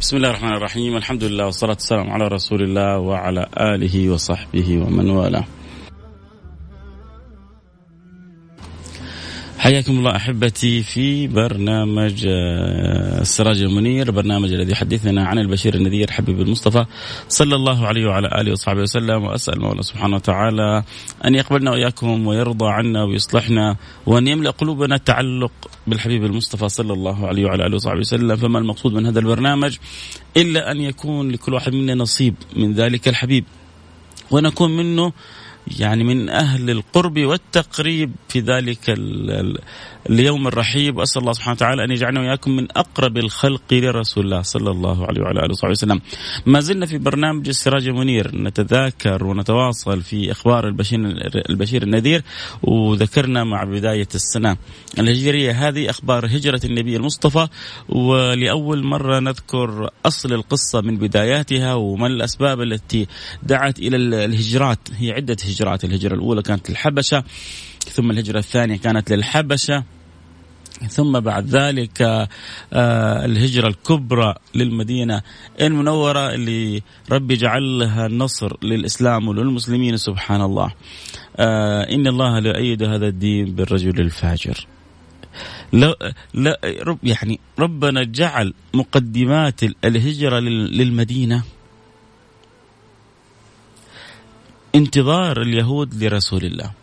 بسم الله الرحمن الرحيم. الحمد لله والصلاة والسلام على رسول الله وعلى آله وصحبه ومن والاه. حياكم الله أحبتي في برنامج آه، السراج المنير، برنامج الذي يحدثنا عن البشير النذير حبيب المصطفى صلى الله عليه وعلى آله وصحبه وسلم وأسأل المولى سبحانه وتعالى أن يقبلنا وإياكم ويرضى عنا ويصلحنا وأن يملأ قلوبنا تعلق بالحبيب المصطفى صلى الله عليه وعلى آله وصحبه وسلم، فما المقصود من هذا البرنامج؟ إلا أن يكون لكل واحد منا نصيب من ذلك الحبيب ونكون منه يعني من أهل القرب والتقريب في ذلك اليوم الرحيب وأسأل الله سبحانه وتعالى أن يجعلنا وإياكم من أقرب الخلق لرسول الله صلى الله عليه وعلى آله وصحبه وسلم. ما زلنا في برنامج السراج المنير نتذاكر ونتواصل في أخبار البشير, البشير النذير وذكرنا مع بداية السنة الهجرية. هذه أخبار هجرة النبي المصطفى ولأول مرة نذكر أصل القصة من بداياتها وما الأسباب التي دعت إلى الهجرات. هي عدة هجرات الهجرة الأولى كانت للحبشة ثم الهجرة الثانية كانت للحبشة ثم بعد ذلك آه الهجرة الكبرى للمدينة المنورة اللي ربي جعل لها النصر للإسلام وللمسلمين سبحان الله آه إن الله لا يؤيد هذا الدين بالرجل الفاجر. لا لا رب يعني ربنا جعل مقدمات الهجرة للمدينة. انتظار اليهود لرسول الله.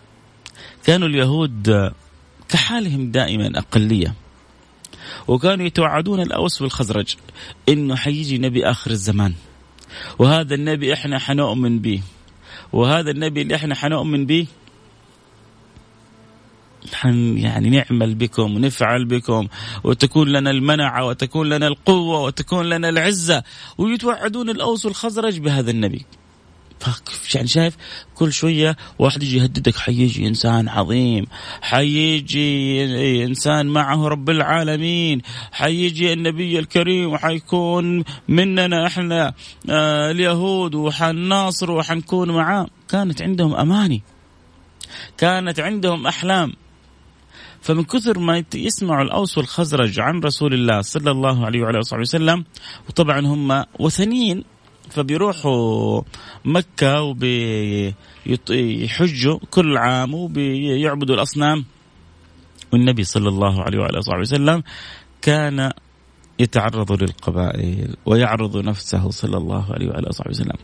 كانوا اليهود كحالهم دائما أقلية وكانوا يتوعدون الأوس والخزرج إنه حيجي نبي آخر الزمان. وهذا النبي إحنا حنؤمن به. وهذا النبي اللي إحنا حنؤمن به حن يعني نعمل بكم ونفعل بكم وتكون لنا المنعة وتكون لنا القوة وتكون لنا العزة ويتوعدون الأوس والخزرج بهذا النبي. يعني شايف كل شوية واحد يجي يهددك حيجي إنسان عظيم حيجي إنسان معه رب العالمين حيجي النبي الكريم وحيكون مننا إحنا آه اليهود وحنناصر وحنكون معاه. كانت عندهم أماني كانت عندهم أحلام. فمن كثر ما يسمعوا الأوس والخزرج عن رسول الله صلى الله عليه وعلى اله وسلم وطبعا هم وثنيين. فبيروحوا مكة وبيحجوا كل عام وبيعبدوا الأصنام. والنبي صلى الله عليه وعلى صحبه وسلم كان يتعرض للقبائل ويعرض نفسه صلى الله عليه وعلى صحبه وسلم.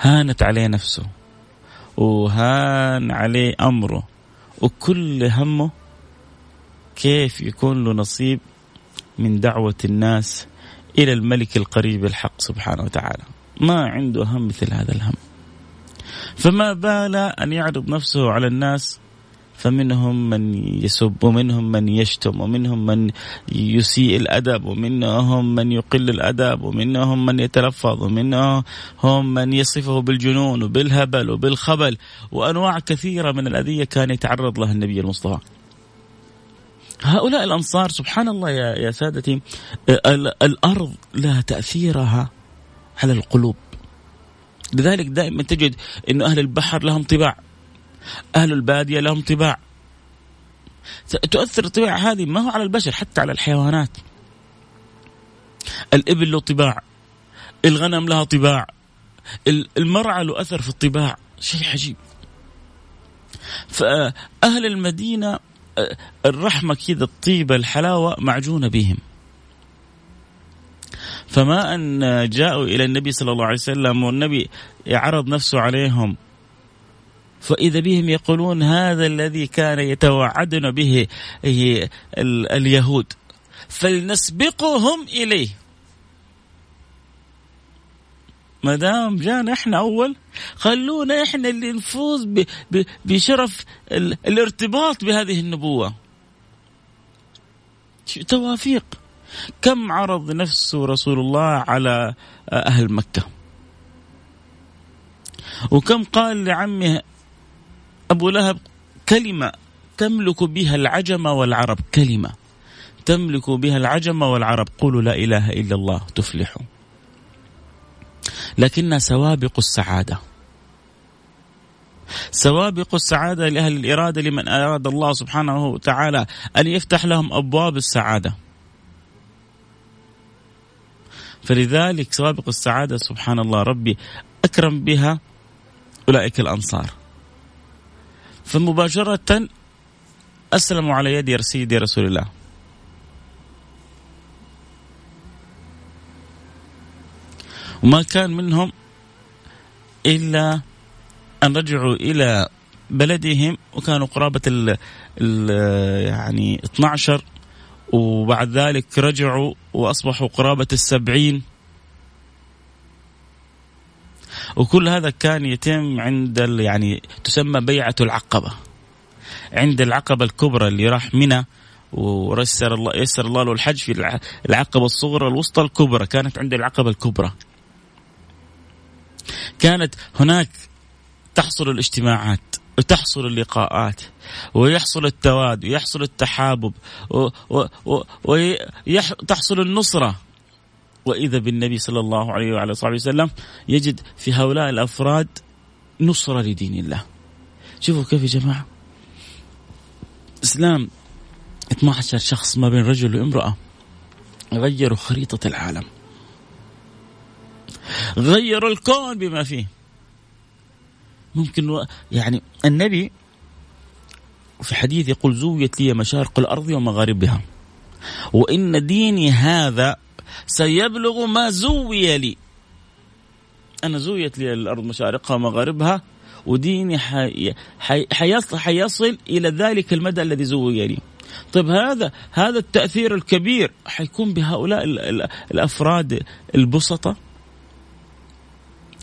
هانت عليه نفسه وهان عليه أمره. وكل همه كيف يكون له نصيب من دعوة الناس إلى الملك القريب الحق سبحانه وتعالى. ما عنده هم مثل هذا الهم فما بال أن يعرض نفسه على الناس فمنهم من يسب ومنهم من يشتم ومنهم من يسيء الأدب ومنهم من يقل الأدب ومنهم من يتلفظ ومنهم من يصفه بالجنون وبالهبل وبالخبل وأنواع كثيرة من الأذية كان يتعرض لها النبي المصطفى. هؤلاء الأنصار سبحان الله يا يا سادتي الأرض لها تأثيرها على القلوب. لذلك دائما تجد أن أهل البحر لهم طباع أهل البادية لهم طباع. تؤثر الطباع هذه ما هو على البشر حتى على الحيوانات. الإبل له طباع الغنم لها طباع المرعى له أثر في الطباع شيء عجيب. فأهل المدينة الرحمة كذا الطيبة الحلاوة معجونة بهم. فما أن جاءوا إلى النبي صلى الله عليه وسلم والنبي عرض نفسه عليهم. فإذا بهم يقولون هذا الذي كان يتوعدنا به اليهود. فلنسبقهم إليه. ما دام جانا إحنا أول خلونا إحنا اللي نفوز بشرف الارتباط بهذه النبوة. توافيق؟ كم عرض نفسه رسول الله على أهل مكة؟ وكم قال لعمه أبو لهب كلمة تملك بها العجم والعرب كلمة تملك بها العجم والعرب قولوا لا إله إلا الله تفلحوا. لكنها سوابق السعادة. سوابق السعادة لأهل الإرادة لمن أراد الله سبحانه وتعالى أن يفتح لهم أبواب السعادة. فلذلك سوابق السعادة سبحان الله ربي أكرم بها أولئك الأنصار. فمباشرة اسلموا على يد سيدي رسول الله. وما كان منهم إلا أن رجعوا إلى بلدهم وكانوا قرابة ال يعني 12 وبعد ذلك رجعوا وأصبحوا قرابة السبعين. وكل هذا كان يتم عند يعني تسمى بيعة العقبة. عند العقبة الكبرى اللي راح منى ويسر الله يسر الله له الحج في العقبة الصغرى الوسطى الكبرى كانت عند العقبة الكبرى. كانت هناك تحصل الاجتماعات. وتحصل اللقاءات ويحصل التواد ويحصل التحابب وتحصل النصرة. وإذا بالنبي صلى الله عليه وعلى صحبه وسلم يجد في هؤلاء الأفراد نصرة لدين الله. شوفوا كيف يا جماعة. إسلام 12 شخص ما بين رجل وامرأة غيروا خريطة العالم. غيروا الكون بما فيه. ممكن يعني النبي في حديث يقول زويت لي مشارق الأرض ومغاربها. وإن ديني هذا سيبلغ ما زوي لي. أنا زويت لي الأرض مشارقها ومغاربها وديني حي... حي... حيصل, حيصل إلى ذلك المدى الذي زوي لي. طيب هذا هذا التأثير الكبير حيكون بهؤلاء الأفراد البسطة؟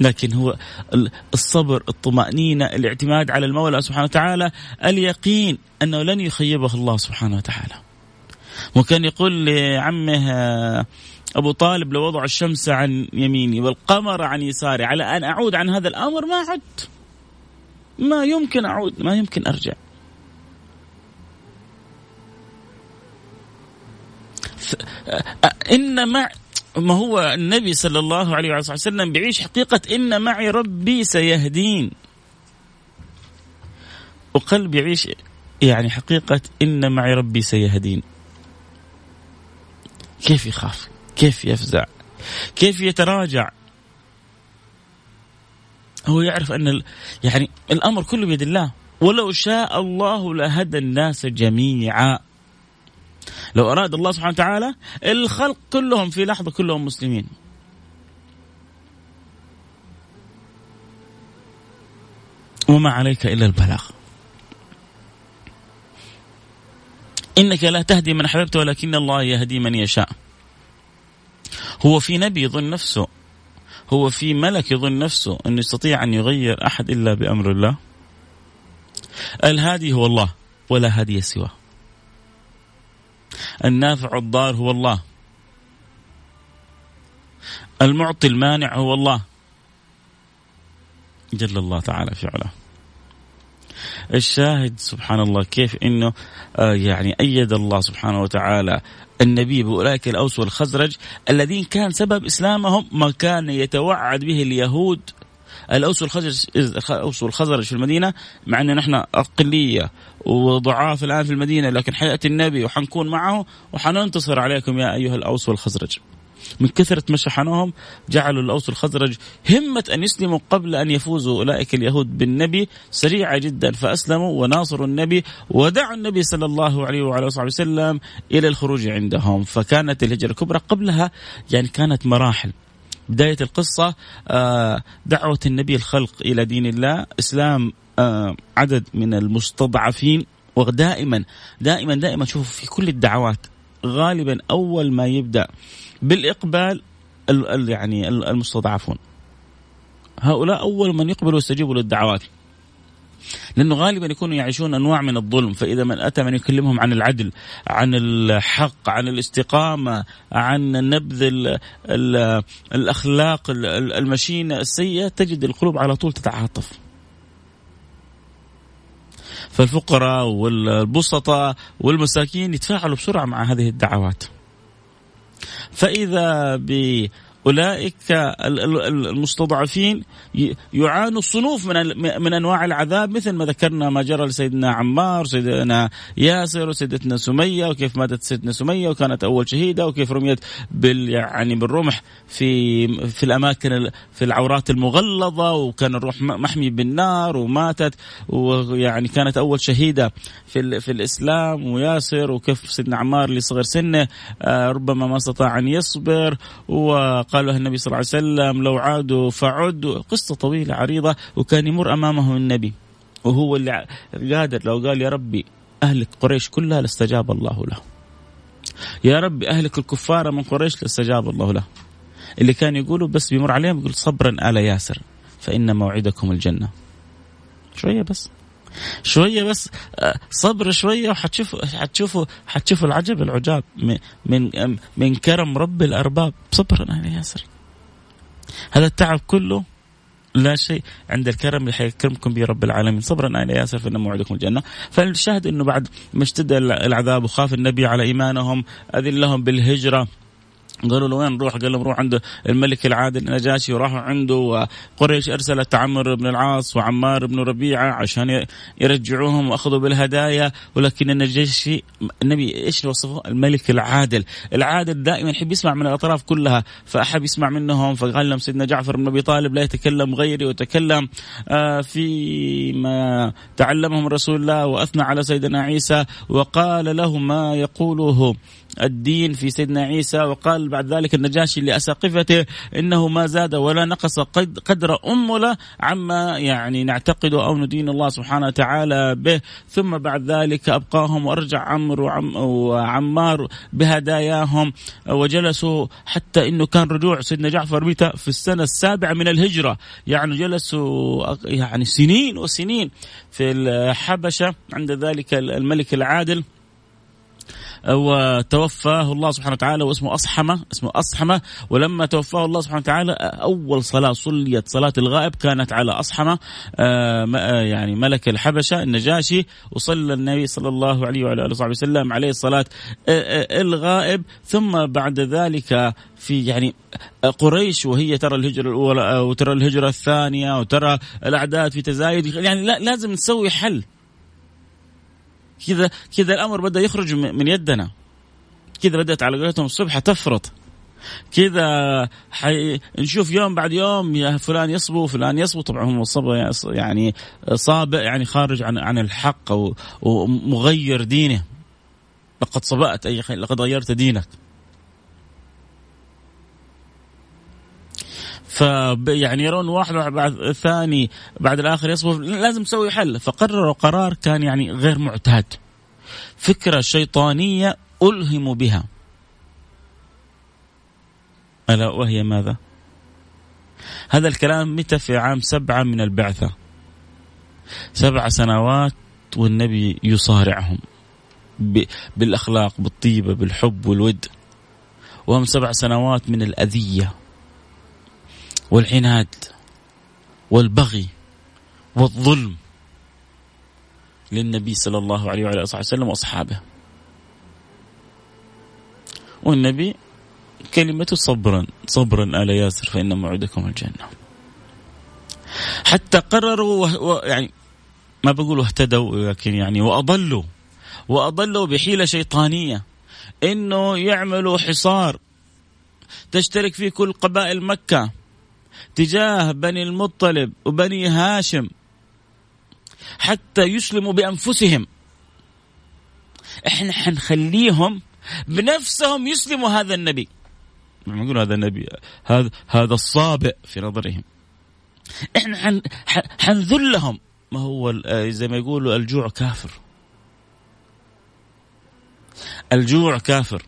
لكن هو الصبر الطمأنينة الاعتماد على المولى سبحانه وتعالى اليقين أنه لن يخيبه الله سبحانه وتعالى. وكان يقول لعمه أبو طالب لو الشمس عن يميني والقمر عن يساري على أن أعود عن هذا الأمر ما عدت. ما يمكن أعود ما يمكن أرجع. إن مع ما هو النبي صلى الله عليه وسلم بيعيش حقيقة إن معي ربي سيهدين. وقلب يعيش يعني حقيقة إن معي ربي سيهدين. كيف يخاف؟ كيف يفزع؟ كيف يتراجع؟ هو يعرف أن يعني الأمر كله بيد الله. ولو شاء الله لهدى الناس جميعا. لو أراد الله سبحانه وتعالى الخلق كلهم في لحظة كلهم مسلمين. وما عليك إلا البلاغ. إنك لا تهدي من أحببت ولكن الله يهدي من يشاء. هو في نبي يظن نفسه. هو في ملك يظن نفسه أنه يستطيع أن يغير أحد إلا بأمر الله. الهادي هو الله ولا هادي سواه. النافع الضار هو الله. المعطي المانع هو الله. جل الله تعالى في علاه. الشاهد سبحان الله كيف إنه آه يعني أيد الله سبحانه وتعالى النبي بأولئك الأوس والخزرج الذين كان سبب إسلامهم ما كان يتوعد به اليهود الأوس والخزرج الاوس والخزرج في المدينة مع ان نحن أقلية وضعاف الآن في المدينة لكن حيأتي النبي وحنكون معه وحننتصر عليكم يا أيها الأوس والخزرج. من كثرة ما شحنوهم جعلوا الأوس والخزرج همة أن يسلموا قبل أن يفوزوا. أولئك اليهود بالنبي سريعة جدا فأسلموا وناصروا النبي ودعوا النبي صلى الله عليه وعلى وصحبه وسلم إلى الخروج عندهم. فكانت الهجرة الكبرى قبلها يعني كانت مراحل. بداية القصة آه، دعوة النبي الخلق إلى دين الله. إسلام آه، عدد من المستضعفين ودائما دائما دائما شوفوا في كل الدعوات غالبا أول ما يبدأ بالإقبال يعني المستضعفون. هؤلاء أول من يقبلوا ويستجيبوا للدعوات. لأنه غالبا يكونوا يعيشون أنواع من الظلم. فإذا من أتى من يكلمهم عن العدل عن الحق عن الاستقامة عن نبذ ال ال الأخلاق المشينة السيئة تجد القلوب على طول تتعاطف. فالفقراء والبسطاء والمساكين يتفاعلوا بسرعة مع هذه الدعوات. فإذا ب أولئك المستضعفين يعانوا صنوف من من أنواع العذاب مثل ما ذكرنا ما جرى لسيدنا عمار سيدنا ياسر وسيدتنا سمية وكيف ماتت سيدتنا سمية وكانت أول شهيدة وكيف رميت بال يعني بالرمح في في الأماكن في العورات المغلظة وكان الروح محمي بالنار وماتت ويعني كانت أول شهيدة في في الإسلام وياسر وكيف سيدنا عمار اللي صغر سنه آه، ربما ما استطاع أن يصبر وقال قال له النبي صلى الله عليه وسلم لو عادوا فعدوا. قصة طويلة عريضة وكان يمر أمامه النبي وهو اللي قادر لو قال يا ربي أهلك قريش كلها لاستجاب الله له. يا ربي أهلك الكفار من قريش لاستجاب الله له. اللي كان يقوله بس بيمر عليهم يقول صبرا آل ياسر فإن موعدكم الجنة. شوية بس. شوية بس آه، صبر شوية وحتشوفوا حتشوفوا حتشوفوا العجب العجاب من من كرم رب الأرباب. صبرا يا ياسر. هذا التعب كله لا شيء عند الكرم اللي حيكرمكم به رب العالمين. صبرا آل ياسر فإن موعدكم الجنة. فالشاهد أنه بعد ما اشتد العذاب وخاف النبي على إيمانهم أذن لهم بالهجرة. قالوا له وين نروح؟ قال لهم روح عند الملك العادل النجاشي وراحوا عنده وقريش أرسلت عمرو بن العاص وعمار بن ربيعة عشان يرجعوهم وأخذوا بالهدايا ولكن النجاشي النبي إيش وصفه؟ الملك العادل، العادل دائما يحب يسمع من الأطراف كلها فأحب يسمع منهم فقال لهم سيدنا جعفر بن أبي طالب لا يتكلم غيري وتكلم آه، فيما تعلمه من رسول الله وأثنى على سيدنا عيسى وقال له ما يقوله الدين في سيدنا عيسى وقال بعد ذلك النجاشي لأساقفته إنه ما زاد ولا نقص قدر أمله عما يعني نعتقد أو ندين الله سبحانه وتعالى به. ثم بعد ذلك أبقاهم وأرجع عمرو وعم وعمار بهداياهم وجلسوا حتى إنه كان رجوع سيدنا جعفر متى في السنة السابعة من الهجرة. يعني جلسوا يعني سنين وسنين في الحبشة عند ذلك الملك العادل. وتوفاه الله سبحانه وتعالى واسمه أصحمة اسمه أصحمة. ولما توفاه الله سبحانه وتعالى أول صلاة صليت صلاة الغائب كانت على أصحمة آه، آه، يعني ملك الحبشة النجاشي وصلى النبي صلى الله عليه وعلى آله وصحبه وسلم عليه صلاة آه، الغائب. ثم بعد ذلك في يعني قريش وهي ترى الهجرة الأولى وترى الهجرة الثانية وترى الأعداد في تزايد. يعني لازم نسوي حل. كذا كذا الأمر بدأ يخرج من يدنا. كذا بدأت على قولتهم الصبح تفرط. كذا حي... نشوف يوم بعد يوم يا فلان يصبو فلان يصبو. طبعا هم الصبا يعني صابئ يعني خارج عن عن الحق ومغير دينه. لقد صبأت أي خير لقد غيرت دينك. فيعني يرون واحد بعد الثاني بعد الآخر يصبر. لازم تسوي حل. فقرروا قرار كان يعني غير معتاد. فكرة شيطانية الهموا بها. ألا وهي ماذا؟ هذا الكلام متى في عام سبعة من البعثة؟ سبع سنوات والنبي يصارعهم. بالأخلاق بالطيبة بالحب والود. وهم سبع سنوات من الأذية. والعناد والبغي والظلم للنبي صلى الله عليه وعلى آله وسلم وأصحابه. والنبي كلمته صبرا صبرا آل ياسر فإن موعدكم الجنة. حتى قرروا و... يعني ما بقول اهتدوا لكن يعني وأضلوا وأضلوا بحيلة شيطانية إنه يعملوا حصار تشترك فيه كل قبائل مكة تجاه بني المطلب وبني هاشم حتى يسلموا بأنفسهم. إحنا حنخليهم بنفسهم يسلموا هذا النبي. نقول هذا النبي هذا هذا الصابئ في نظرهم. إحنا حن حنذلهم. ما هو زي ما يقولوا الجوع كافر. الجوع كافر.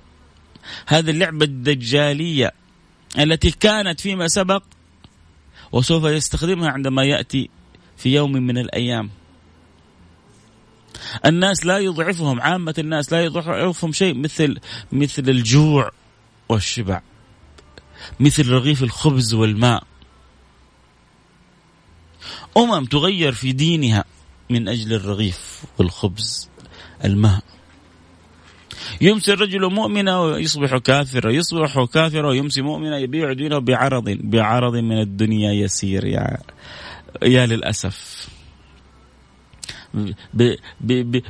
هذه اللعبة الدجالية التي كانت فيما سبق وسوف يستخدمها عندما يأتي في يوم من الأيام. الناس لا يضعفهم عامة الناس لا يضعفهم شيء مثل مثل الجوع والشبع مثل رغيف الخبز والماء. أمم تغير في دينها من أجل الرغيف والخبز الماء. يمسي الرجل مؤمنا ويصبح كافرا يصبح كافرا ويمسي مؤمنا يبيع دينه بعرض بعرض من الدنيا يسير يا يا للأسف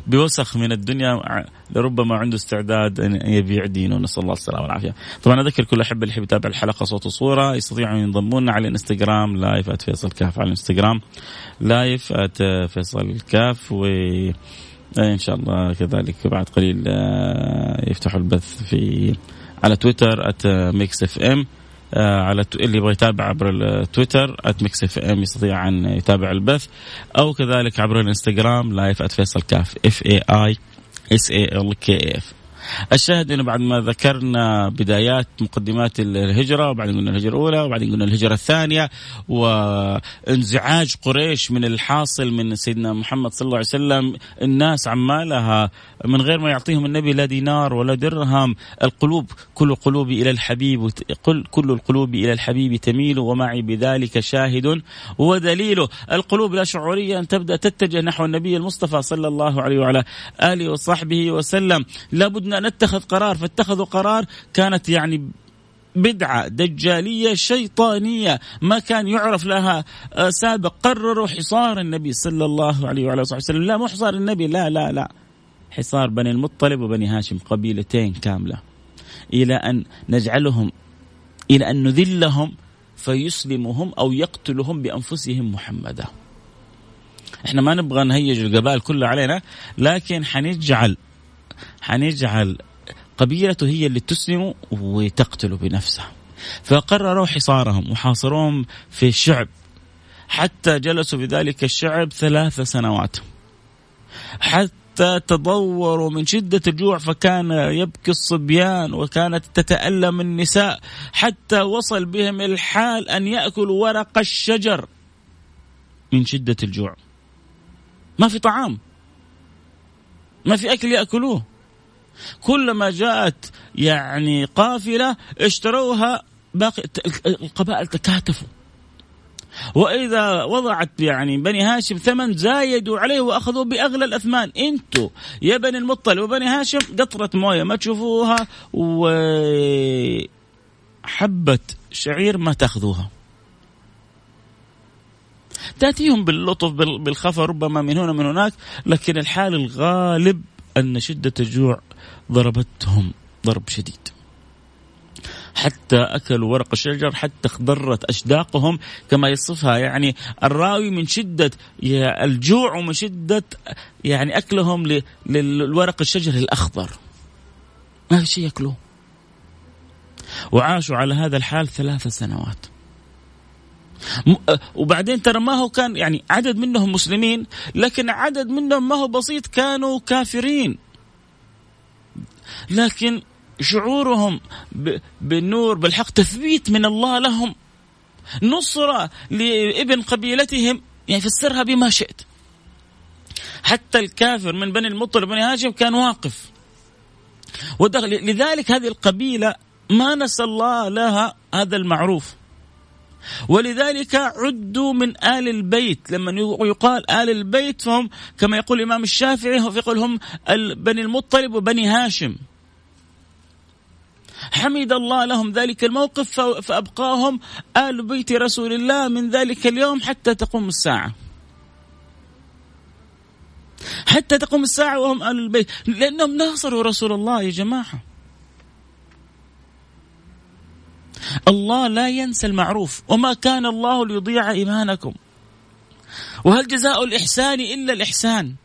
بوسخ من الدنيا لربما عنده استعداد إن يبيع دينه نسأل الله السلامة والعافية. طبعا أذكر كل أحب اللي يتابع الحلقة صوت وصورة يستطيعوا ينضمون على الإنستغرام live @فيصل كاف على الإنستغرام live @فيصل كاف و إن شاء الله كذلك بعد قليل آه، يفتحوا البث في على تويتر @Mix FM على اللي يبغى يتابع عبر التويتر @Mix FM يستطيع أن يتابع البث أو كذلك عبر الإنستغرام live @فيصل كاف F A I S A L K F الشاهد إنه بعد ما ذكرنا بدايات مقدمات الهجرة وبعدين قلنا الهجرة الأولى وبعدين قلنا الهجرة الثانية وانزعاج قريش من الحاصل من سيدنا محمد صلى الله عليه وسلم. الناس عمالها من غير ما يعطيهم النبي لا دينار ولا درهم. القلوب كل قلوب إلى الحبيب كل كل القلوب إلى الحبيب تميل ومعي بذلك شاهد ودليل. القلوب لا شعوريا تبدأ تتجه نحو النبي المصطفى صلى الله عليه وعلى آله وصحبه وسلم. لابد نتخذ قرار فاتخذوا قرار كانت يعني بدعة دجالية شيطانية ما كان يعرف لها آه، سابق قرروا حصار النبي صلى الله عليه وعلى اله وسلم. لا مو حصار النبي لا لا لا. حصار بني المطلب وبني هاشم قبيلتين كاملة. إلى أن نجعلهم إلى أن نذلهم فيسلمهم أو يقتلهم بأنفسهم محمدا. إحنا ما نبغى نهيج القبائل كلها علينا لكن حنجعل حنجعل قبيلته هي اللي تسلم وتقتل بنفسها. فقرروا حصارهم وحاصروهم في الشعب حتى جلسوا بذلك الشعب ثلاث سنوات. حتى تضوروا من شدة الجوع فكان يبكي الصبيان وكانت تتألم النساء. حتى وصل بهم الحال أن يأكلوا ورق الشجر من شدة الجوع. ما في طعام. ما في أكل يأكلوه. كلما جاءت يعني قافلة اشتروها باقي القبائل تكاتفوا. وإذا وضعت يعني بني هاشم ثمن زايدوا عليه واخذوا بأغلى الأثمان. أنتوا يا بني المطلب وبني هاشم قطرة موية ما تشوفوها وحبة شعير ما تأخذوها. تأتيهم باللطف بالخفا ربما من هنا من هناك لكن الحال الغالب أن شدة الجوع ضربتهم ضرب شديد. حتى أكلوا ورق الشجر حتى اخضرت أشداقهم كما يصفها. يعني الراوي من شدة الجوع ومن شدة يعني أكلهم للورق الشجر الأخضر. ما في شيء يأكلوه. وعاشوا على هذا الحال ثلاث سنوات. وبعدين ترى ما هو كان يعني عدد منهم مسلمين لكن عدد منهم ما هو بسيط كانوا كافرين. لكن شعورهم بالنور بالحق تثبيت من الله لهم. نصرة لابن قبيلتهم يعني فسرها بما شئت. حتى الكافر من بني المطلب بني هاشم كان واقف. ودخل لذلك هذه القبيلة ما نسى الله لها هذا المعروف. ولذلك عدوا من آل البيت. لما يقال آل البيت فهم كما يقول الإمام الشافعي يقول هم بني المطلب وبني هاشم. حمد الله لهم ذلك الموقف فأبقاهم آل بيت رسول الله من ذلك اليوم حتى تقوم الساعة. حتى تقوم الساعة وهم آل البيت. لأنهم ناصروا رسول الله يا جماعة. الله لا ينسى المعروف. وما كان الله ليضيع إيمانكم. وهل جزاء الإحسان إلا الإحسان؟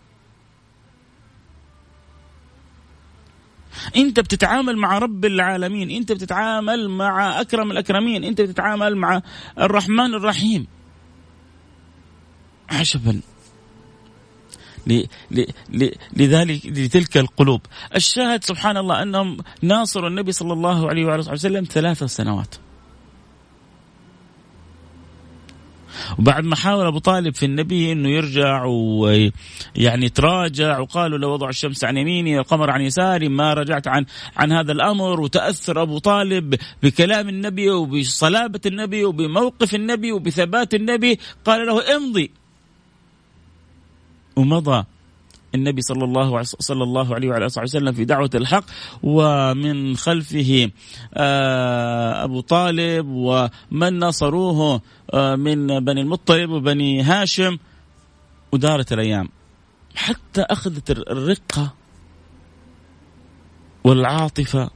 أنت بتتعامل مع رب العالمين. أنت بتتعامل مع أكرم الأكرمين. أنت بتتعامل مع الرحمن الرحيم. عجبا. لذلك لتلك القلوب. الشاهد سبحان الله أنهم ناصروا النبي صلى الله عليه وآله وسلم ثلاث سنوات. وبعد ما حاول أبو طالب في النبي إنه يرجع ويعني تراجع وقالوا لو وضع الشمس عن يميني والقمر عن يساري ما رجعت عن عن هذا الأمر. وتأثر أبو طالب بكلام النبي وبصلابة النبي وبموقف النبي وبثبات النبي. قال له امضي. ومضى النبي صلى الله صلى الله عليه وعلى آله وسلم في دعوة الحق ومن خلفه آه، أبو طالب ومن نصروه آه، من بني المطلب وبني هاشم ودارت الأيام. حتى أخذت الرقة والعاطفة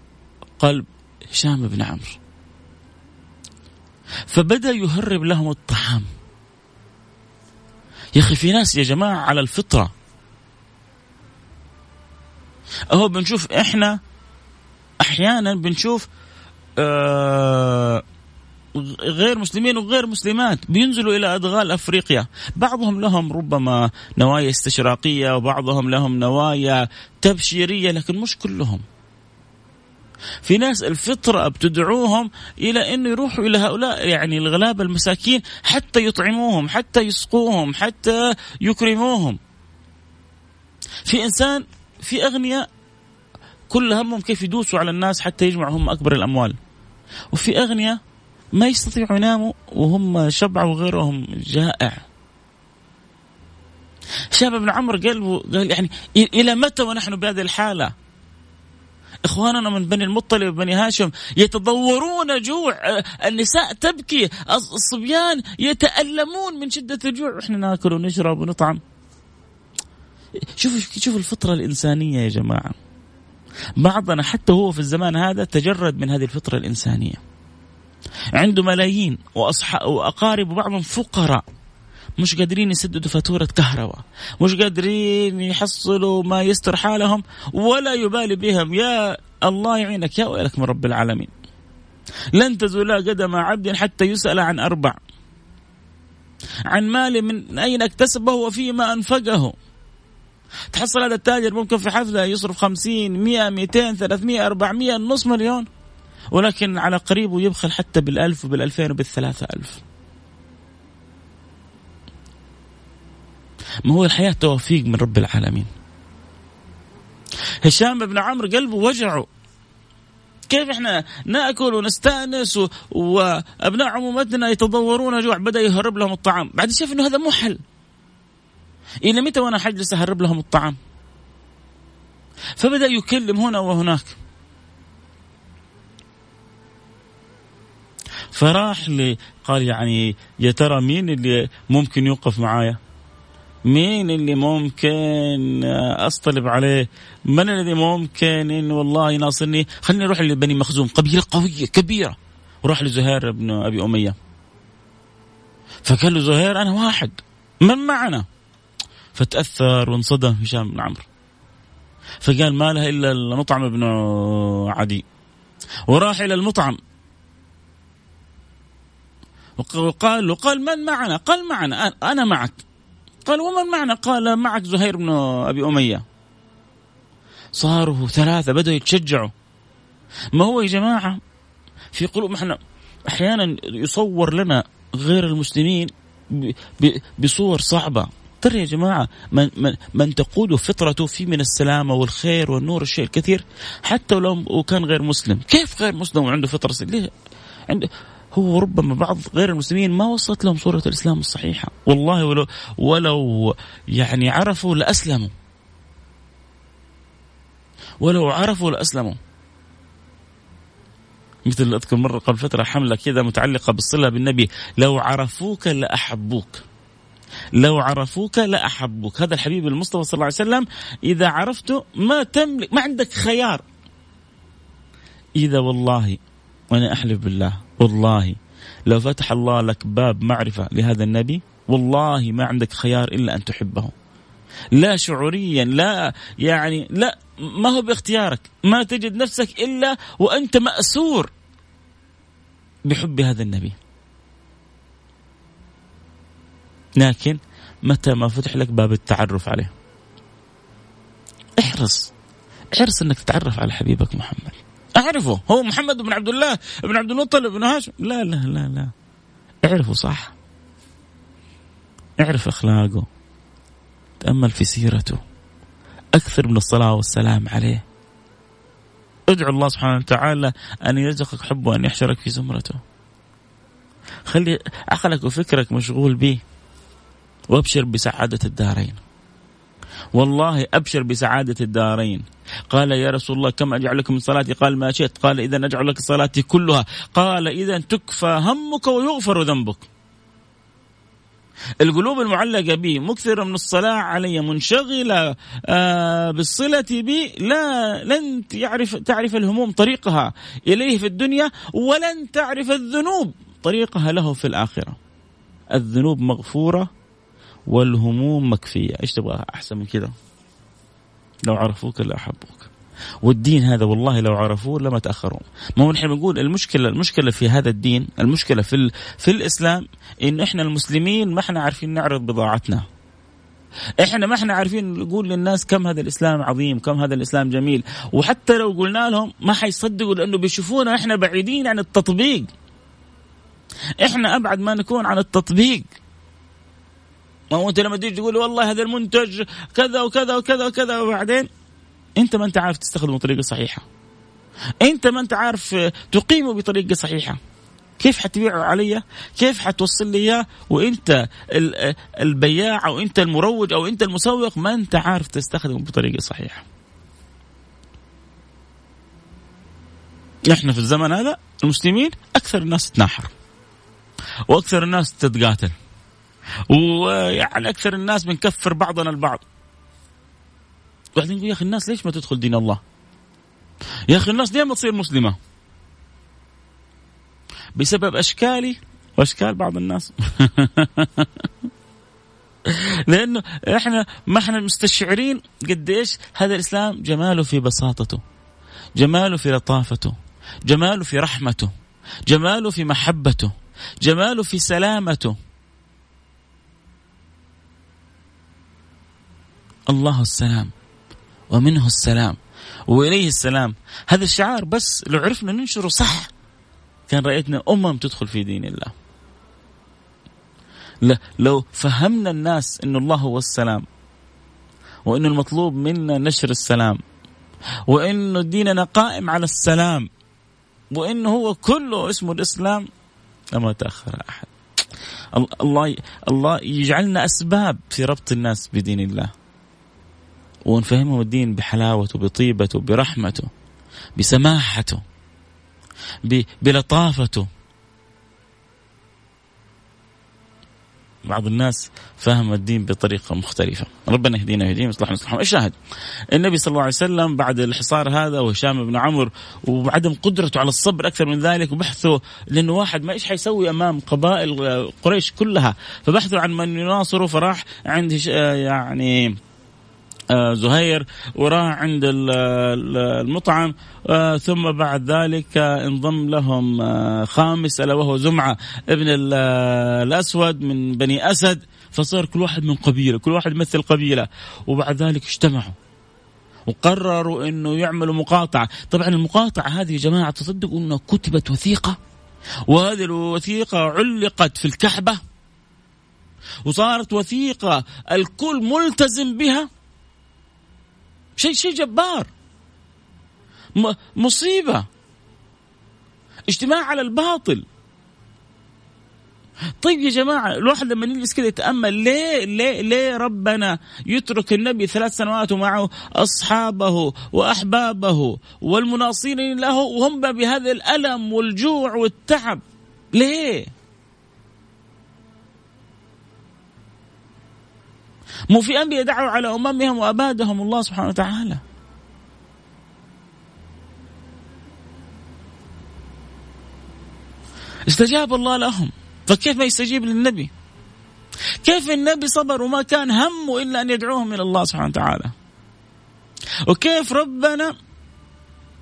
قلب هشام بن عمرو. فبدأ يهرب لهم الطعام. يا أخي في ناس يا جماعة على الفطرة أهو بنشوف إحنا أحيانا بنشوف آه غير مسلمين وغير مسلمات بينزلوا إلى أدغال أفريقيا، بعضهم لهم ربما نوايا استشراقية وبعضهم لهم نوايا تبشيرية لكن مش كلهم. في ناس الفطرة بتدعوهم إلى أنه يروحوا إلى هؤلاء يعني الغلابة المساكين حتى يطعموهم حتى يسقوهم حتى يكرموهم. في إنسان في أغنياء كل همهم كيف يدوسوا على الناس حتى يجمعوا هم أكبر الأموال. وفي أغنياء ما يستطيعوا يناموا وهم شبع وغيرهم جائع. شاب ابن عمرو قال قال يعني إلى متى ونحن بهذه الحالة؟ إخواننا من بني المطلب وبني هاشم يتضورون جوع النساء تبكي الصبيان يتألمون من شدة الجوع. وإحنا ناكل ونشرب ونطعم. شوف شوف الفطرة الإنسانية يا جماعة. بعضنا حتى هو في الزمان هذا تجرد من هذه الفطرة الإنسانية. عنده ملايين وأصحاب وأقارب وبعضهم فقراء. مش قادرين يسددوا فاتورة كهرباء مش قادرين يحصلوا ما يستر حالهم ولا يبالي بهم. يا الله يعينك يا ويلك من رب العالمين. لن تزولا قدم عبد حتى يسأل عن أربع. عن مال من أين اكتسبه وفيما أنفقه. تحصل هذا التاجر ممكن في حفلة يصرف خمسين مئة مئتين ثلاثمئة أربعمئة نص مليون ولكن على قريبه يبخل حتى بالألف وبالألفين وبالثلاثة ألف. ما هو الحياة توفيق من رب العالمين. هشام بن عمرو قلبه وجعه. كيف إحنا نأكل ونستأنس. وأبناء عمومتنا يتضورون جوع بدأ يهرب لهم الطعام. بعد شاف إنه هذا مو حل إلى متى وأنا حجلس أهرب لهم الطعام؟ فبدأ يكلم هنا وهناك. فراح لي قال يعني يا ترى مين اللي ممكن يوقف معايا؟ مين اللي ممكن أصطلب عليه؟ من الذي ممكن انه والله يناصرني؟ خليني أروح لبني مخزوم قبيلة قوية كبيرة وراح لزهير بن أبي أمية. فقال له زهير أنا واحد من معنا؟ فتأثر وانصدم هشام بن عمرو. فقال ما لها إلا المطعم بن عدي. وراح إلى المطعم وقال له قال من معنا؟ قال معنا أنا معك قال ومن معنا قال معك زهير بن أبي أمية. صاروا ثلاثة بدأوا يتشجعوا. ما هو يا جماعة؟ في قلوب إحنا أحيانا يصور لنا غير المسلمين بصور صعبة. ترى يا جماعة من, من, من تقود فطرته في من السلامة والخير والنور الشيء الكثير حتى لو كان غير مسلم. كيف غير مسلم وعنده فطرة؟ ليه؟ عنده هو ربما بعض غير المسلمين ما وصلت لهم صورة الإسلام الصحيحة. والله ولو, ولو يعني عرفوا لأسلموا. ولو عرفوا لأسلموا. مثل أذكر مرة قبل فترة حملة كذا متعلقة بالصلة بالنبي. لو عرفوك لأحبوك. لو عرفوك لأحبوك. هذا الحبيب المصطفى صلى الله عليه وسلم إذا عرفته ما تملك ما عندك خيار. إذا والله وأنا أحلف بالله. والله. لو فتح الله لك باب معرفة لهذا النبي والله ما عندك خيار إلا أن تحبه. لا شعوريا لا يعني لا ما هو باختيارك. ما تجد نفسك إلا وأنت مأسور بحب هذا النبي. لكن متى ما فتح لك باب التعرف عليه؟ احرص. احرص إنك تتعرف على حبيبك محمد. اعرفه. هو محمد بن عبد الله بن عبد المطلب بن هاشم. لا لا لا لا. اعرفه صح. اعرف اخلاقه. تأمل في سيرته. أكثر من الصلاة والسلام عليه. ادعو الله سبحانه وتعالى أن يرزقك حبه وأن يحشرك في زمرته. خلي عقلك وفكرك مشغول به. وأبشر بسعادة الدارين. والله أبشر بسعادة الدارين. قال يا رسول الله كم أجعل لك من صلاتي? قال ما شئت. قال إذا أجعل لك صلاتي كلها. قال إذا تكفى همك ويغفر ذنبك. القلوب المعلقة بي مكثرة من الصلاة علي منشغلة آه بالصلة بي لا لن يعرف تعرف الهموم طريقها إليه في الدنيا ولن تعرف الذنوب طريقها له في الآخرة. الذنوب مغفورة والهموم مكفية. إيش تبغى؟ أحسن من كذا لو عرفوك لأحبوك والدين هذا والله لو عرفوه لما تاخروا ما هو نحن بنقول المشكلة المشكلة في هذا الدين المشكلة في في الإسلام إن إحنا المسلمين ما إحنا عارفين نعرض بضاعتنا. إحنا ما إحنا عارفين نقول للناس كم هذا الإسلام عظيم كم هذا الإسلام جميل. وحتى لو قلنا لهم ما حيصدقوا لأنه بيشوفونا إحنا بعيدين عن التطبيق. إحنا أبعد ما نكون عن التطبيق. ما هو أنت لما تيجي تقول والله هذا المنتج كذا وكذا وكذا وكذا وبعدين؟ أنت ما أنت عارف تستخدمه بطريقة صحيحة. أنت ما أنت عارف تقيمه بطريقة صحيحة. كيف حتبيعه علي؟ كيف حتوصل لي إياه؟ وأنت البياع أو أنت المروج أو أنت المسوق ما أنت عارف تستخدمه بطريقة صحيحة. إحنا في الزمن هذا المسلمين أكثر الناس تتناحر وأكثر الناس تتقاتل. ويعني أكثر الناس بنكفر بعضنا البعض بعدين يقول يا أخي الناس ليش ما تدخل دين الله؟ يا أخي الناس ليه ما تصير مسلمة؟ بسبب اشكالي وأشكال بعض الناس لأنه إحنا ما إحنا مستشعرين قديش هذا الإسلام جماله في بساطته جماله في لطافته جماله في رحمته جماله في محبته جماله في سلامته الله السلام ومنه السلام وإليه السلام. هذا الشعار بس لو عرفنا ننشره صح كان رأيتنا أمم تدخل في دين الله. لو فهمنا الناس إن الله هو السلام وإن المطلوب منا نشر السلام وانه ديننا قائم على السلام وانه هو كله اسمه الإسلام لما تأخر أحد. الله الله يجعلنا أسباب في ربط الناس بدين الله. ونفهمهم الدين بحلاوته بطيبته برحمته بسماحته بلطافته. بعض الناس فهم الدين بطريقة مختلفة. ربنا يهدينا ويهديهم يصلحنا ويصلحهم. الشاهد النبي صلى الله عليه وسلم بعد الحصار هذا وهشام بن عمرو وعدم قدرته على الصبر أكثر من ذلك وبحثه لأنه واحد ما إيش حيسوي أمام قبائل قريش كلها. فبحثوا عن من يناصره فراح عند يعني آه، زهير وراح عند المطعم. آه، ثم بعد ذلك انضم لهم آه، خامس ألا وهو زمعة ابن الأسود من بني أسد. فصار كل واحد من قبيلة كل واحد يمثل قبيلة. وبعد ذلك اجتمعوا وقرروا إنه يعملوا مقاطعة. طبعا المقاطعة هذه يا جماعة تصدقوا انه كتبت وثيقة. وهذه الوثيقة علقت في الكعبة. وصارت وثيقة الكل ملتزم بها. شيء شيء جبار. مصيبة. اجتماع على الباطل. طيب يا جماعة الواحد لما يجلس كذا يتأمل ليه ليه ليه ربنا يترك النبي ثلاث سنوات ومعه أصحابه وأحبابه والمناصرين له وهم بهذا الألم والجوع والتعب؟ ليه؟ مو في أنبياء دعوا على أممهم وأبادهم الله سبحانه وتعالى. استجاب الله لهم. فكيف ما يستجيب للنبي؟ كيف النبي صبر وما كان همه إلا أن يدعوهم إلى الله سبحانه وتعالى؟ وكيف ربنا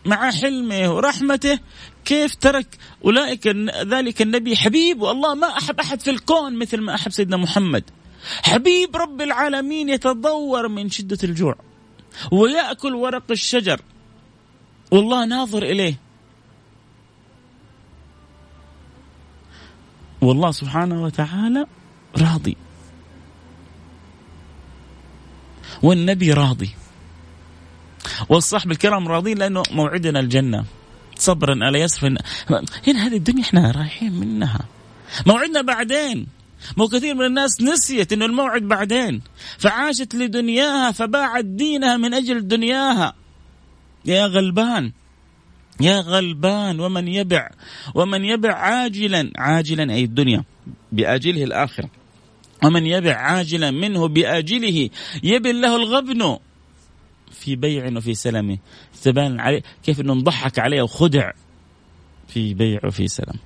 مع حلمه ورحمته كيف ترك أولئك ذلك النبي حبيب والله ما أحب أحد في الكون مثل ما أحب سيدنا محمد. حبيب رب العالمين يتضور من شدة الجوع ويأكل ورق الشجر. والله ناظر إليه. والله سبحانه وتعالى راضي. والنبي راضي. والصحب الكرام راضين لأنه موعدنا الجنة. صبرا ألا يصرف هنا هذه الدنيا إحنا رايحين منها. موعدنا بعدين. مو كثير من الناس نسيت إنه الموعد بعدين. فعاشت لدنياها فباعت دينها من أجل دنياها. يا غلبان يا غلبان ومن يبع ومن يبع عاجلا عاجلا أي الدنيا بآجله الآخرة. ومن يبع عاجلا منه بآجله يبن له الغبن في بيع وفي سلم تبان عليه كيف إنه انضحك عليه وخدع في بيع وفي سلم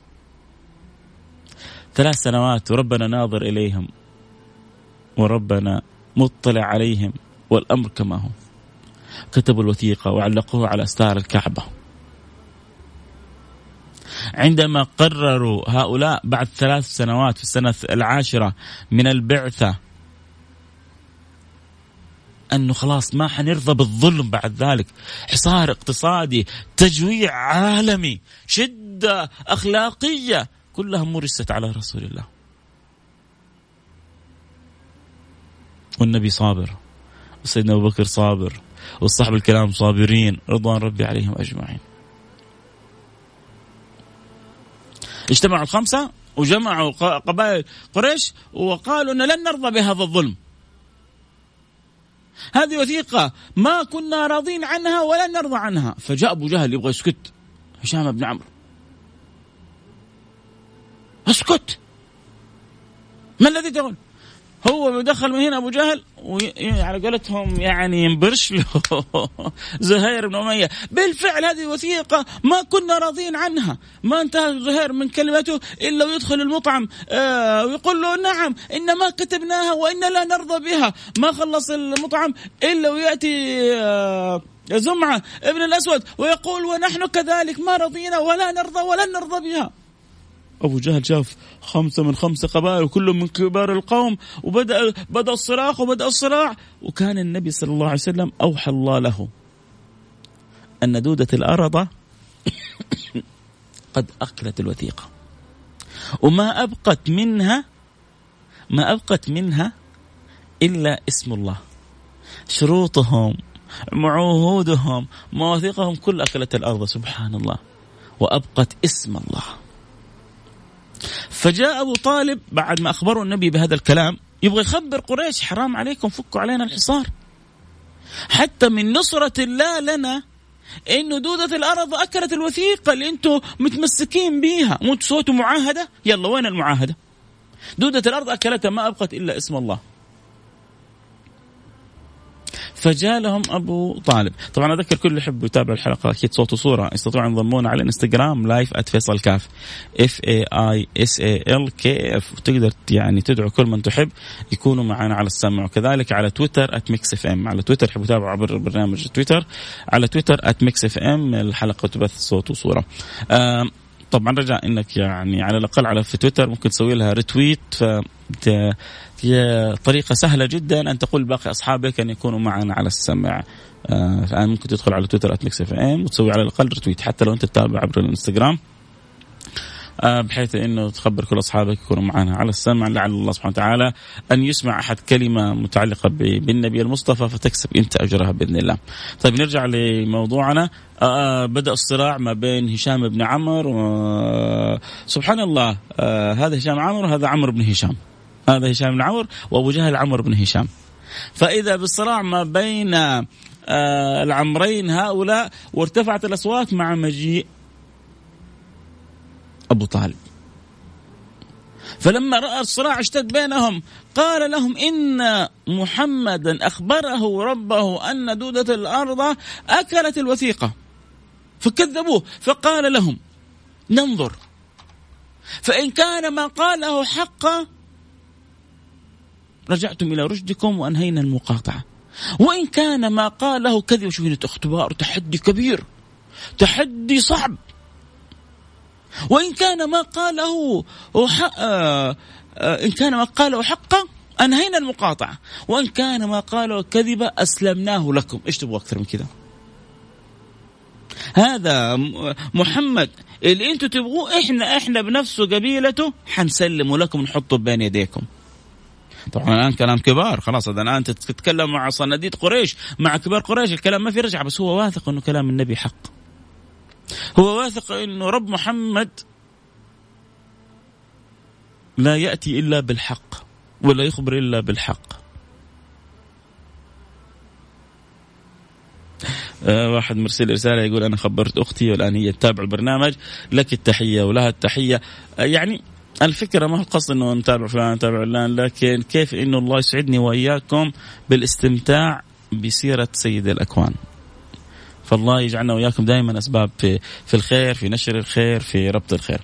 ثلاث سنوات وربنا ناظر إليهم وربنا مطلع عليهم والأمر كما هو. كتبوا الوثيقة وعلقوها على استار الكعبة. عندما قرروا هؤلاء بعد ثلاث سنوات في السنة العاشرة من البعثة أنه خلاص ما حنرضى بالظلم بعد ذلك. حصار اقتصادي تجويع عالمي شدة أخلاقية. كلها مرست على رسول الله. والنبي صابر وسيدنا أبو بكر صابر والصحب الكلام صابرين رضوان ربي عليهم أجمعين. اجتمعوا الخمسة وجمعوا قبائل قريش وقالوا أن لن نرضى بهذا الظلم. هذه وثيقة ما كنا راضين عنها ولن نرضى عنها. فجاء أبو جهل يبغى يسكت هشام بن عمرو. اسكت. ما الذي تقول؟ هو دخل من هنا أبو جهل وعلى قولتهم يعني ينبرش له. زهير بن أمية. بالفعل هذه وثيقة ما كنا راضين عنها. ما انتهى زهير من كلمته إلا ويدخل المطعم آه ويقول له نعم ان ما كتبناها وان لا نرضى بها. ما خلص المطعم إلا ويأتي آه زمعة ابن الأسود ويقول ونحن كذلك ما رضينا ولا نرضى ولن نرضى بها. أبو جهل شاف خمسة من خمسة قبائل وكلهم من كبار القوم وبدا بدأ الصراخ وبدأ الصراع وكان النبي صلى الله عليه وسلم أوحى الله له. أن دودة الأرض قد اكلت الوثيقة. وما أبقت منها ما أبقت منها إلا اسم الله. شروطهم معهودهم مواثيقهم كل اكلت الأرض سبحان الله. وأبقت اسم الله. فجاء أبو طالب بعد ما اخبره النبي بهذا الكلام يبغى يخبر قريش حرام عليكم فكوا علينا الحصار. حتى من نصرة الله لنا انه دودة الأرض أكلت الوثيقة اللي أنتم متمسكين بيها. مو أنتم سويتوا معاهدة؟ يلا وين المعاهدة؟ دودة الأرض أكلتها ما أبقت إلا اسم الله. فجاء لهم أبو طالب. طبعا أذكر كل اللي يحب يتابع الحلقة أكيد صوت وصورة. يستطيعوا ينضمون على الانستغرام live @فيصل كاف F A I S A L K F وتقدر يعني تدعو كل من تحب يكونوا معنا على السمع. وكذلك على تويتر @Mix FM على تويتر يحبوا يتابعوا عبر برنامج تويتر. على تويتر @Mix FM الحلقة تبث صوت وصورة. طبعا رجاء إنك يعني على الأقل على في تويتر ممكن تسوي لها retweet ف طريقة سهلة جدا أن تقول باقي أصحابك أن يكونوا معنا على السمع. آه ممكن تدخل على تويتر @Mix FM وتسوي على الأقل retweet حتى لو أنت تتابع عبر الإنستغرام. آه، بحيث إنه تخبر كل أصحابك يكونوا معنا على السمع. لعل الله سبحانه وتعالى أن يسمع أحد كلمة متعلقة بالنبي المصطفى فتكسب أنت أجرها بإذن الله. طيب نرجع لموضوعنا. آه بدأ الصراع ما بين هشام بن عمرو سبحان الله. آه هذا هشام عمرو وهذا عمرو بن هشام. هذا هشام بن عمرو وأبو جهل عمرو بن هشام. فإذا بالصراع ما بين آه العمرين هؤلاء وارتفعت الأصوات مع مجيء أبو طالب. فلما رأى الصراع اشتد بينهم قال لهم إن محمدا أخبره ربه أن دودة الأرض أكلت الوثيقة فكذبوه فقال لهم ننظر فإن كان ما قاله حقا رجعتم إلى رشدكم وأنهينا المقاطعة. وإن كان ما قاله كذب شوفوا اختبار تحدي كبير تحدي صعب. وإن كان ما قاله آه، إن كان ما قاله حقا أنهينا المقاطعة. وإن كان ما قاله كذبا أسلمناه لكم. إيش تبغوا أكثر من كذا؟ هذا محمد اللي أنتم تبغوه إحنا إحنا بنفسه قبيلته حنسلمه لكم نحطه بين يديكم. طبعا الآن كلام كبار. خلاص هذا الآن تتكلم مع صناديد قريش مع كبار قريش الكلام ما في رجعة بس هو واثق إنه كلام النبي حق. هو واثق إنه رب محمد لا يأتي إلا بالحق ولا يخبر إلا بالحق. آه واحد مرسل رسالة يقول أنا خبرت أختي والآن هي تتابع البرنامج لك التحية ولها التحية. آه يعني الفكرة ما هو القصد إنه نتابع فلان نتابع فلان لكن كيف إنه الله يسعدني وإياكم بالاستمتاع بسيرة سيد الأكوان. فالله يجعلنا وإياكم دائما أسباب في في الخير في نشر الخير في ربط الخير.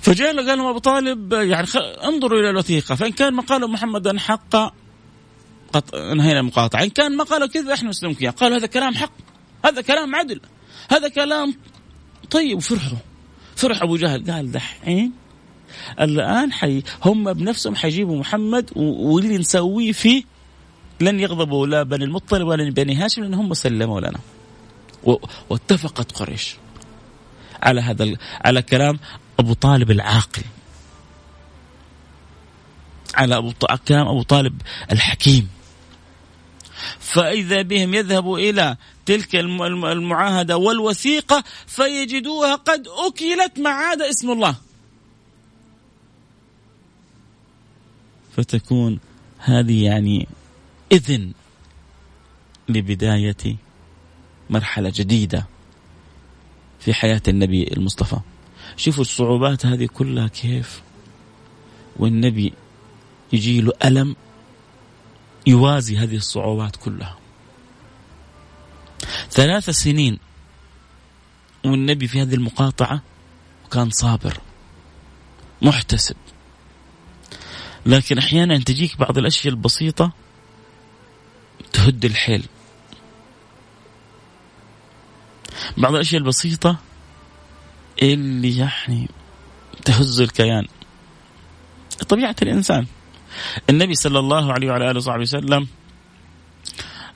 فجاء قال لهم أبو طالب يعني انظروا إلى الوثيقة. فإن كان ما قاله محمد حق قط... انهينا المقاطعة، إن كان ما قاله كذب إحنا نسلمك اياه، قالوا هذا كلام حق، هذا كلام عدل، هذا كلام طيب. وفرحوا فرح أبو جهل. قال دحين الآن حي هم بنفسهم حيجيبوا محمد واللي نسويه فيه لن يغضبوا لا بني المطلب ولا بني هاشم لأن هم سلموا لنا. واتفقت قريش على هذا على كلام أبو طالب العاقل. على أبو كلام أبو طالب الحكيم. فإذا بهم يذهبوا إلى تلك المعاهدة والوثيقة فيجدوها قد أكلت ما عاد اسم الله. فتكون هذه يعني إذن لبداية مرحلة جديدة في حياة النبي المصطفى. شوفوا الصعوبات هذه كلها كيف والنبي يجي له ألم يوازي هذه الصعوبات كلها. ثلاث سنين والنبي في هذه المقاطعة وكان صابر محتسب. لكن أحيانا تجيك بعض الأشياء البسيطة تهد الحيل. بعض الأشياء البسيطة اللي يعني تهز الكيان. طبيعة الإنسان. النبي صلى الله عليه وعلى آله وصحبه وسلم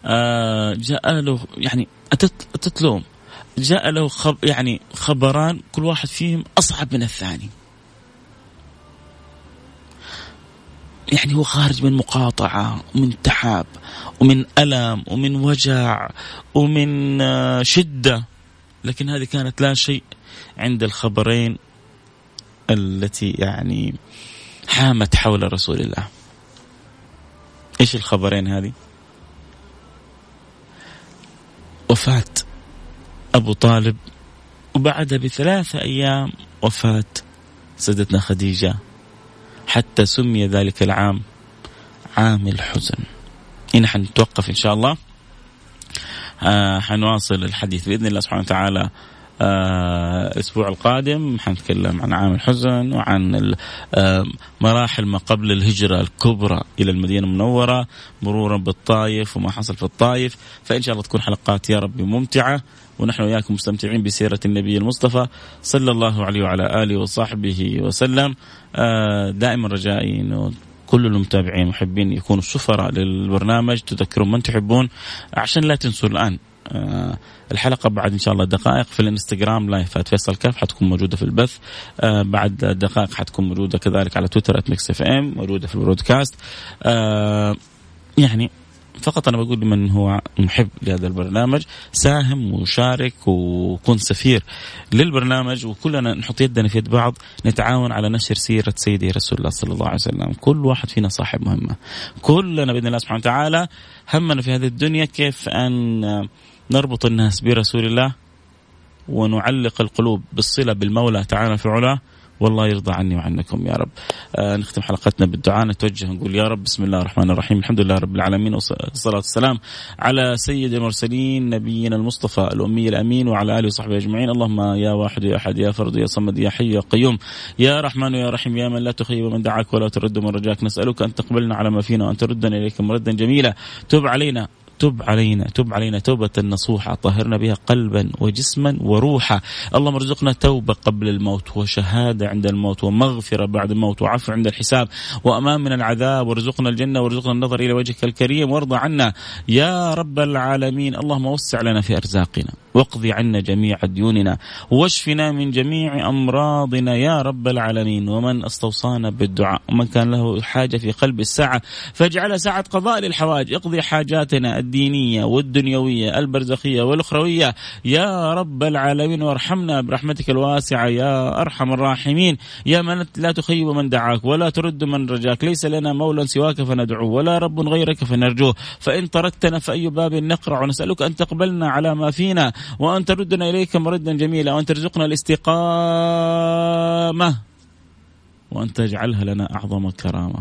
آه جاء له يعني اتت اتت له جاء له خب يعني خبران كل واحد فيهم أصعب من الثاني. يعني هو خارج من مقاطعة ومن تعب ومن ألم ومن وجع ومن آه، شدة. لكن هذه كانت لا شيء عند الخبرين التي يعني حامت حول رسول الله. إيش الخبرين هذه؟ وفاة أبو طالب وبعدها بثلاثة أيام وفاة سيدتنا خديجة. حتى سمي ذلك العام عام الحزن. هنا حنتوقف إن شاء الله. آه حنواصل الحديث بإذن الله سبحانه وتعالى آه الأسبوع القادم. حنتكلم عن عام الحزن وعن آه مراحل ما قبل الهجرة الكبرى إلى المدينة المنورة مرورا بالطائف وما حصل في الطائف. فإن شاء الله تكون حلقات يا رب ممتعة. ونحن وياكم مستمتعين بسيرة النبي المصطفى صلى الله عليه وعلى آله وصحبه وسلم. آه دائما رجائي إنه كل المتابعين محبين يكونوا سفراء للبرنامج. تذكرون من تحبون عشان لا تنسوا الآن آه الحلقة بعد إن شاء الله دقائق في الإنستغرام live at فيصل كاف حتكون موجودة في البث. آه بعد دقائق حتكون موجودة كذلك على تويتر @Mix FM موجودة في ال broadcast. يعني فقط أنا بقول لمن هو محب لهذا البرنامج ساهم وشارك وكن سفير للبرنامج وكلنا نحط يدنا في يد بعض نتعاون على نشر سيرة سيدي رسول الله صلى الله عليه وسلم، كل واحد فينا صاحب مهمة. كلنا بإذن الله سبحانه وتعالى همنا في هذه الدنيا كيف أن نربط الناس برسول الله ونعلق القلوب بالصلة بالمولى تعالى في علاه والله يرضى عني وعنكم يا رب. آه نختم حلقتنا بالدعاء. نتوجه نقول يا رب بسم الله الرحمن الرحيم. الحمد لله رب العالمين والصلاة والسلام على سيد المرسلين نبينا المصطفى الأمي الأمين وعلى آله وصحبه أجمعين. اللهم يا واحد يا أحد يا فرد يا صمد يا حي يا قيوم. يا رحمن يا رحيم يا من لا تخيب من دعاك ولا ترد من رجاك. نسألك أن تقبلنا على ما فينا وأن تردنا إليك مردا جميلا. تب علينا. تب علينا تب علينا توبة نصوحة طهرنا بها قلبا وجسما وروحا. اللهم ارزقنا توبة قبل الموت وشهادة عند الموت ومغفرة بعد الموت وعفو عند الحساب وأمان من العذاب. وارزقنا الجنة وارزقنا النظر إلى وجهك الكريم وارضى عنا. يا رب العالمين اللهم وسع لنا في أرزاقنا. واقض عنا جميع ديوننا واشفنا من جميع أمراضنا يا رب العالمين. ومن استوصانا بالدعاء ومن كان له حاجة في قلب الساعة فاجعل ساعة قضاء للحوائج اقضي حاجاتنا الدينية والدنيوية البرزخية والأخروية. يا رب العالمين وارحمنا برحمتك الواسعة يا أرحم الراحمين. يا من لا تخيب من دعاك ولا ترد من رجاك. ليس لنا مولى سواك فندعوه ولا رب غيرك فنرجوه. فإن طردتنا فأي باب نقرع ونسألك أن تقبلنا على ما فينا. وأن تردنا إليك مردا جميلا وأن ترزقنا الاستقامة وأن تجعلها لنا أعظم كرامة.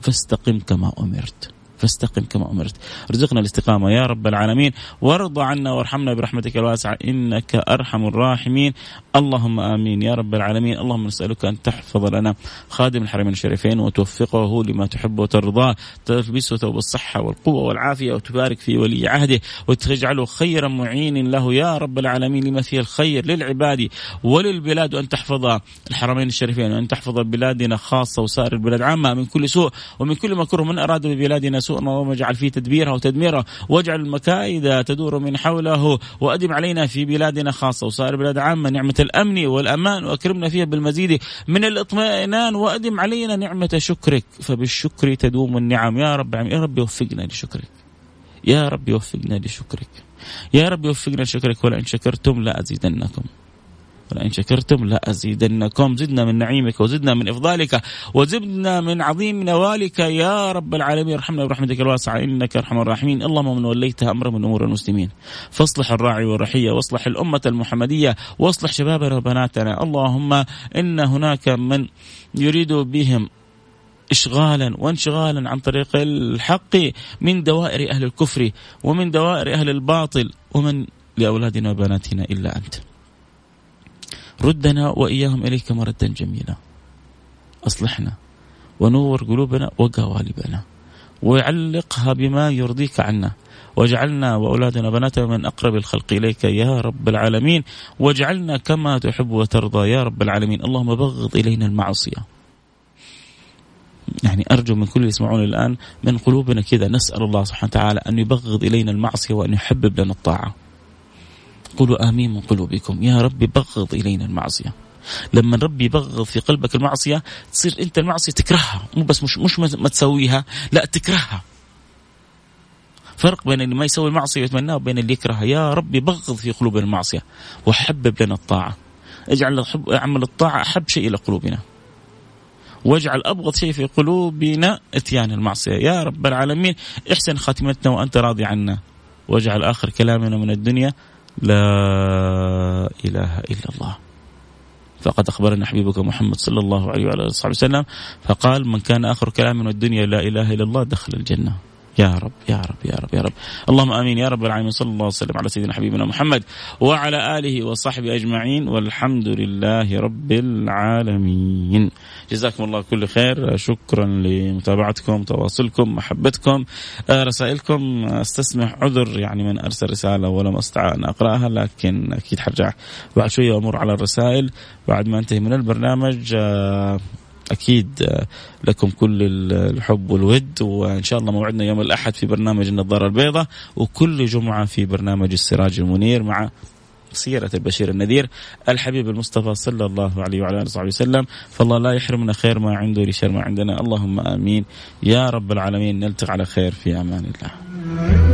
فاستقم كما أمرت. فاستقم كما أمرت. ارزقنا الاستقامة يا رب العالمين. وارض عنا وارحمنا برحمتك الواسعة. إنك أرحم الراحمين. اللهم آمين يا رب العالمين. اللهم نسألك أن تحفظ لنا خادم الحرمين الشريفين وتوفقه لما تحب وترضاه. تلبسه ثوب الصحة والقوة والعافية وتبارك في ولي عهده وتجعله خيرا معين له يا رب العالمين. لما فيه الخير للعباد وللبلاد وان تحفظ الحرمين الشريفين وان تحفظ بلادنا خاصة وسائر البلاد عامة من كل سوء ومن كل مكروه من أراد ببلادنا سوء. اللهم اجعل فيه تدبيرها وتدميرها واجعل المكائد تدور من حوله. وأدم علينا في بلادنا خاصة وسائر بلاد عامة نعمة الأمن والأمان وأكرمنا فيها بالمزيد من الاطمئنان. وأدم علينا نعمة شكرك فبالشكر تدوم النعم. يا رب يا رب وفقنا لشكرك. يا رب وفقنا لشكرك. يا رب وفقنا لشكرك. ولئن شكرتم لأزيدنكم. ولئن شكرتم لأزيدنكم زدنا من نعيمك وزدنا من إفضالك وزدنا من عظيم نوالك. يا رب العالمين ارحمنا برحمتك الواسعة. إنك أرحم الراحمين. اللهم من وليت أمر من أمور المسلمين. فاصلح الراعي والرحية واصلح الأمة المحمدية واصلح شبابنا وبناتنا. اللهم إن هناك من يريد بهم اشغالا وانشغالا عن طريق الحق من دوائر أهل الكفر ومن دوائر أهل الباطل ومن لأولادنا وبناتنا إلا أنت. ردنا وإياهم إليك مردا جميلا. أصلحنا. ونور قلوبنا وقوالبنا. وعلقها بما يرضيك عنا. واجعلنا وأولادنا وبناتنا من أقرب الخلق إليك يا رب العالمين. واجعلنا كما تحب وترضى يا رب العالمين. اللهم بغض إلينا المعصية. يعني أرجو من كل اللي يسمعون الآن من قلوبنا كذا. نسأل الله سبحانه وتعالى أن يبغض إلينا المعصية وأن يحبب لنا الطاعة. قولوا آمين من قلوبكم يا رب بغض إلينا المعصية. لما ربي يبغض في قلبك المعصية تصير أنت المعصية تكرهها مو بس مش مش ما تسويها لا تكرهها. فرق بين اللي ما يسوي المعصية ويتمناها وبين اللي يكرهها يا رب بغض في قلوبنا المعصية وحبب لنا الطاعة. اجعل عمل الطاعة أحب شيء إلى قلوبنا. واجعل أبغض شيء في قلوبنا إتيان المعصية يا رب العالمين احسن خاتمتنا وأنت راضي عنا واجعل آخر كلامنا من الدنيا لا إله إلا الله. فقد أخبرنا حبيبك محمد صلى الله عليه وعلى آله وصحبه وسلم فقال من كان آخر كلام من الدنيا لا إله إلا الله دخل الجنة. يا رب يا رب يا رب يا رب. اللهم آمين. يا رب العالمين. صلى الله وسلم على سيدنا حبيبنا محمد وعلى آله وصحبه أجمعين. والحمد لله رب العالمين. جزاكم الله كل خير. شكرا لمتابعتكم تواصلكم محبتكم. رسائلكم استسمح عذر يعني من أرسل رسالة ولم أستطع أن أقرأها لكن أكيد حرجع. بعد شوية أمر على الرسائل. بعد ما انتهي من البرنامج أكيد لكم كل الحب والود وإن شاء الله موعدنا يوم الأحد في برنامج النظارة البيضاء وكل جمعة في برنامج السراج المنير مع سيرة البشير النذير الحبيب المصطفى صلى الله عليه وعلى آله وصحبه وسلم. فالله لا يحرمنا خير ما عنده لشر ما عندنا. اللهم آمين. يا رب العالمين نلتقي على خير في أمان الله.